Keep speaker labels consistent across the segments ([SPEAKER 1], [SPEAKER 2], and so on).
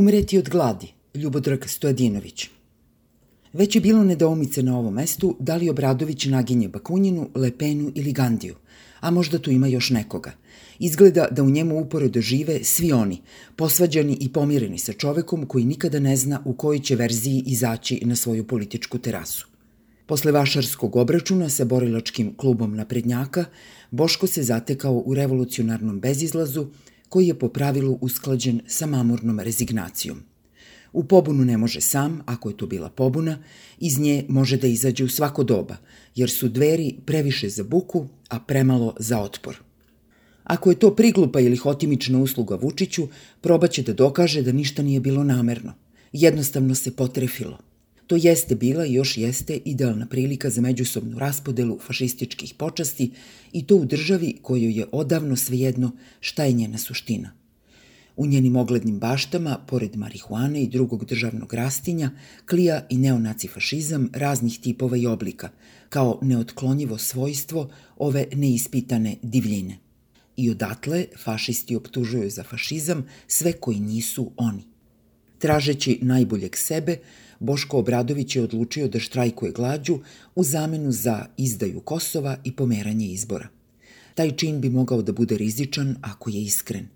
[SPEAKER 1] Umreti od gladi, Ljubodrag Stojadinović. Već je bilo nedoumice na ovom mestu da li Obradović naginje Bakunjinu, Lepenu ili Gandiju, a možda tu ima još nekoga. Izgleda da u njemu uporedo žive svi oni, posvađani i pomireni sa čovekom koji nikada ne zna u kojoj će verziji izaći na svoju političku terasu. Posle vašarskog obračuna sa borilačkim klubom naprednjaka, Boško se zatekao u revolucionarnom bezizlazu koji je po pravilu usklađen sa mamurnom rezignacijom. U pobunu ne može sam, ako je to bila pobuna, iz nje može da izađe u svako doba, jer su dveri previše za buku, a premalo za otpor. Ako je to priglupa ili hotimična usluga Vučiću, probaće da dokaže da ništa nije bilo namerno. Jednostavno se potrefilo – To jeste bila i još jeste idealna prilika za međusobnu raspodelu fašističkih počasti i to u državi kojoj je odavno svejedno šta je njena suština. U njenim oglednim baštama, pored marihuane i drugog državnog rastinja, klija i neonaci fašizam raznih tipova i oblika, kao neotklonjivo svojstvo ove neispitane divljine. I odatle fašisti optužuju za fašizam sve koji nisu oni. Tražeći najboljeg sebe, Boško Obradović je odlučio da štrajkuje glađu u zamenu za izdaju Kosova i pomeranje izbora. Taj čin bi mogao da bude rizičan ako je iskren.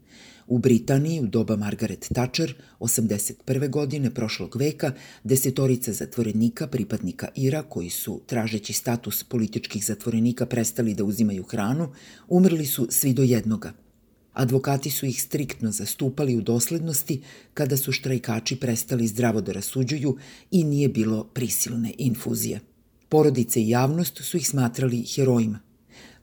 [SPEAKER 1] U Britaniji u doba Margaret Thatcher 81. godine prošlog veka desetorica zatvorenika pripadnika Ira koji su, tražeći status političkih zatvorenika, prestali da uzimaju hranu, umrli su svi do jednoga – Advokati su ih striktno zastupali u doslednosti kada su štrajkači prestali zdravo da rasuđuju i nije bilo prisilne infuzije. Porodice i javnost su ih smatrali herojima.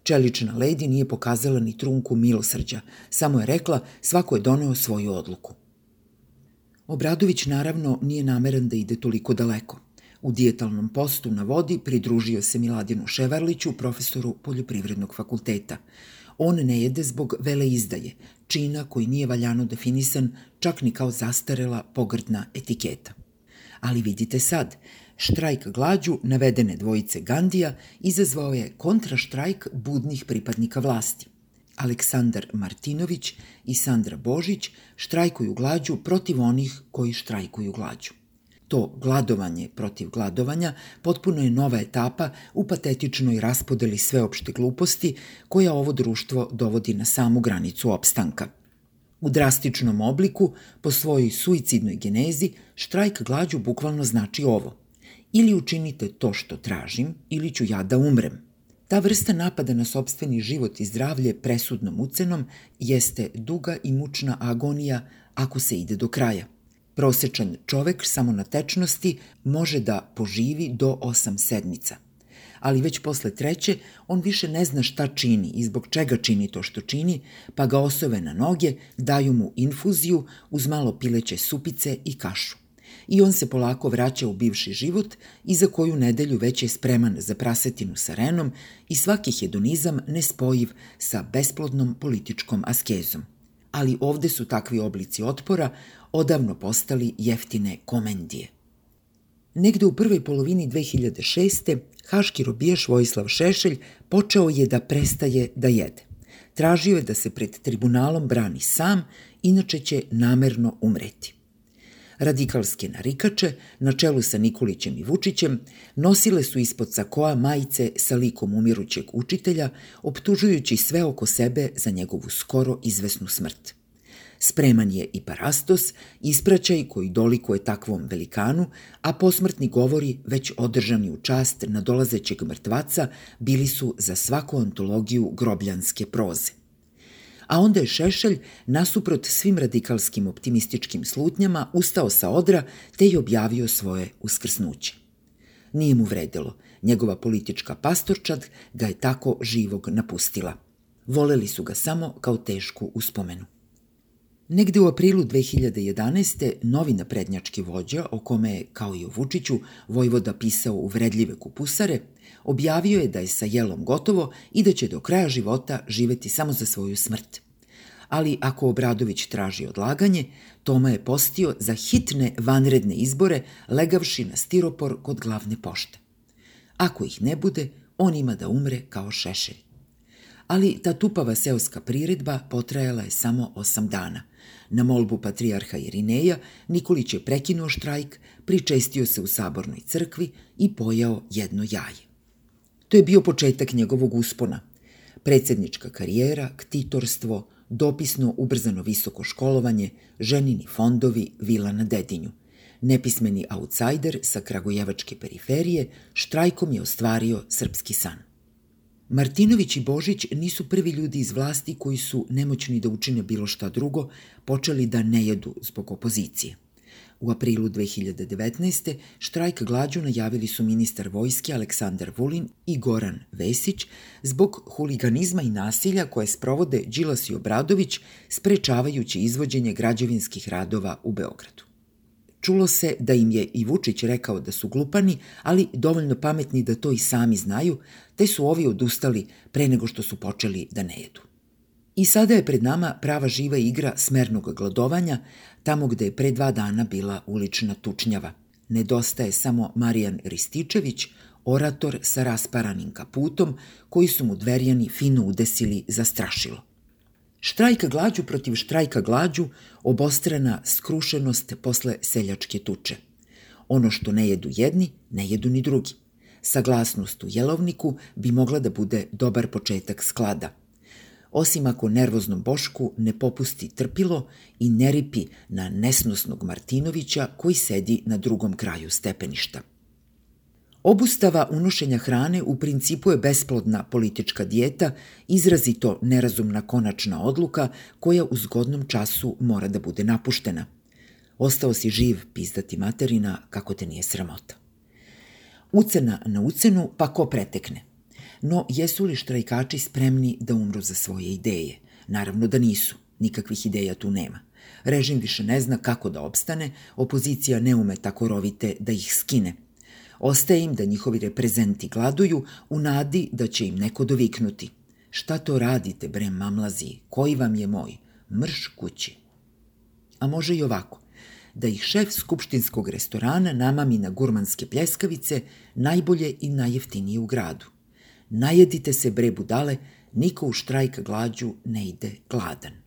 [SPEAKER 1] Čelična ledi nije pokazala ni trunku milosrđa, samo je rekla svako je doneo svoju odluku. Obradović naravno nije nameran da ide toliko daleko. U dijetalnom postu na vodi pridružio se Miladinu Ševarliću, profesoru Poljoprivrednog fakulteta. On ne jede zbog veleizdaje, čina koji nije valjano definisan čak ni kao zastarela pogrdna etiketa. Ali vidite sad, štrajk glađu navedene dvojice Gandija izazvao je kontraštrajk budnih pripadnika vlasti. Aleksandar Martinović i Sandra Božić štrajkuju glađu protiv onih koji štrajkuju glađu. To gladovanje protiv gladovanja potpuno je nova etapa u patetičnoj raspodeli sveopšte gluposti koja ovo društvo dovodi na samu granicu opstanka. U drastičnom obliku, po svojoj suicidnoj genezi, štrajk glađu bukvalno znači ovo. Ili učinite to što tražim, ili ću ja da umrem. Ta vrsta napada na sobstveni život i zdravlje presudnom ucenom jeste duga i mučna agonija ako se ide do kraja – Prosečan čovek samo na tečnosti može da poživi do 8 sedmica. Ali već posle treće on više ne zna šta čini i zbog čega čini to što čini, pa ga osove na noge, daju mu infuziju uz malo pileće supice i kašu. I on se polako vraća u bivši život i za koju nedelju već je spreman za prasetinu sa Renom i svaki hedonizam nespojiv sa besplodnom političkom askezom ali ovde su takvi oblici otpora odavno postali jeftine komendije. Negde u prvoj polovini 2006. haški robijaš Vojislav Šešelj počeo je da prestaje da jede. Tražio je da se pred tribunalom brani sam, inače će namerno umreti. Radikalske narikače, na čelu sa Nikolićem i Vučićem, nosile su ispod sakoa majice sa likom umirućeg učitelja, optužujući sve oko sebe za njegovu skoro izvesnu smrt. Spreman je i parastos, ispraćaj koji dolikuje takvom velikanu, a posmrtni govori, već održani u čast nadolazećeg mrtvaca, bili su za svaku antologiju grobljanske proze. A onda je Šešelj, nasuprot svim radikalskim optimističkim slutnjama, ustao sa odra te je objavio svoje uskrsnuće. Nije mu vredilo, njegova politička pastorčad ga je tako živog napustila. Voleli su ga samo kao tešku uspomenu. Negde u aprilu 2011. novi naprednjački vođa, o kome je, kao i o Vučiću, Vojvoda pisao uvredljive kupusare, objavio je da je sa jelom gotovo i da će do kraja života živeti samo za svoju smrt. Ali ako Obradović traži odlaganje, Toma je postio za hitne vanredne izbore legavši na stiropor kod glavne pošte. Ako ih ne bude, on ima da umre kao šešelj. Ali ta tupava seoska priredba potrajala je samo osam dana. Na molbu patrijarha Irineja, Nikolić je prekinuo štrajk, pričestio se u sabornoj crkvi i pojao jedno jaje. To je bio početak njegovog uspona. Predsednička karijera, ktitorstvo, dopisno ubrzano visoko školovanje, ženini fondovi, vila na Dedinju. Nepismeni outsider sa kragujevačke periferije štrajkom je ostvario srpski san. Martinović i Božić nisu prvi ljudi iz vlasti koji su, nemoćni da učine bilo šta drugo, počeli da ne jedu zbog opozicije. U aprilu 2019. štrajk glađu najavili su ministar vojske Aleksandar Vulin i Goran Vesić zbog huliganizma i nasilja koje sprovode Đilas i Obradović sprečavajući izvođenje građevinskih radova u Beogradu. Čulo se da im je i Vučić rekao da su glupani, ali dovoljno pametni da to i sami znaju, te su ovi odustali pre nego što su počeli da ne jedu. I sada je pred nama prava živa igra smernog gladovanja, tamo gde je pre dva dana bila ulična tučnjava. Nedostaje samo Marijan Rističević, orator sa rasparanim kaputom, koji su mu dverjani fino udesili za strašilo. Štrajka glađu protiv štrajka glađu, obostrana skrušenost posle seljačke tuče. Ono što ne jedu jedni, ne jedu ni drugi. Saglasnost u jelovniku bi mogla da bude dobar početak sklada. Osim ako nervoznom Bošku ne popusti trpilo i ne ripi na nesnosnog Martinovića koji sedi na drugom kraju stepeništa. Obustava unošenja hrane u principu je besplodna politička dijeta, izrazito nerazumna konačna odluka koja u zgodnom času mora da bude napuštena. Ostao si živ, pizdati materina, kako te nije sramota. Ucena na ucenu, pa ko pretekne. No, jesu li štrajkači spremni da umru za svoje ideje? Naravno da nisu. Nikakvih ideja tu nema. Režim više ne zna kako da opstane, opozicija ne ume tako rovite da ih skine – Ostaje im da njihovi reprezenti gladuju u nadi da će im neko doviknuti. Šta to radite, bre mamlazi, koji vam je moj? Mrš kući. A može i ovako, da ih šef skupštinskog restorana namami na gurmanske pljeskavice, najbolje i najjeftinije u gradu. Najedite se bre budale, niko u štrajk glađu ne ide gladan.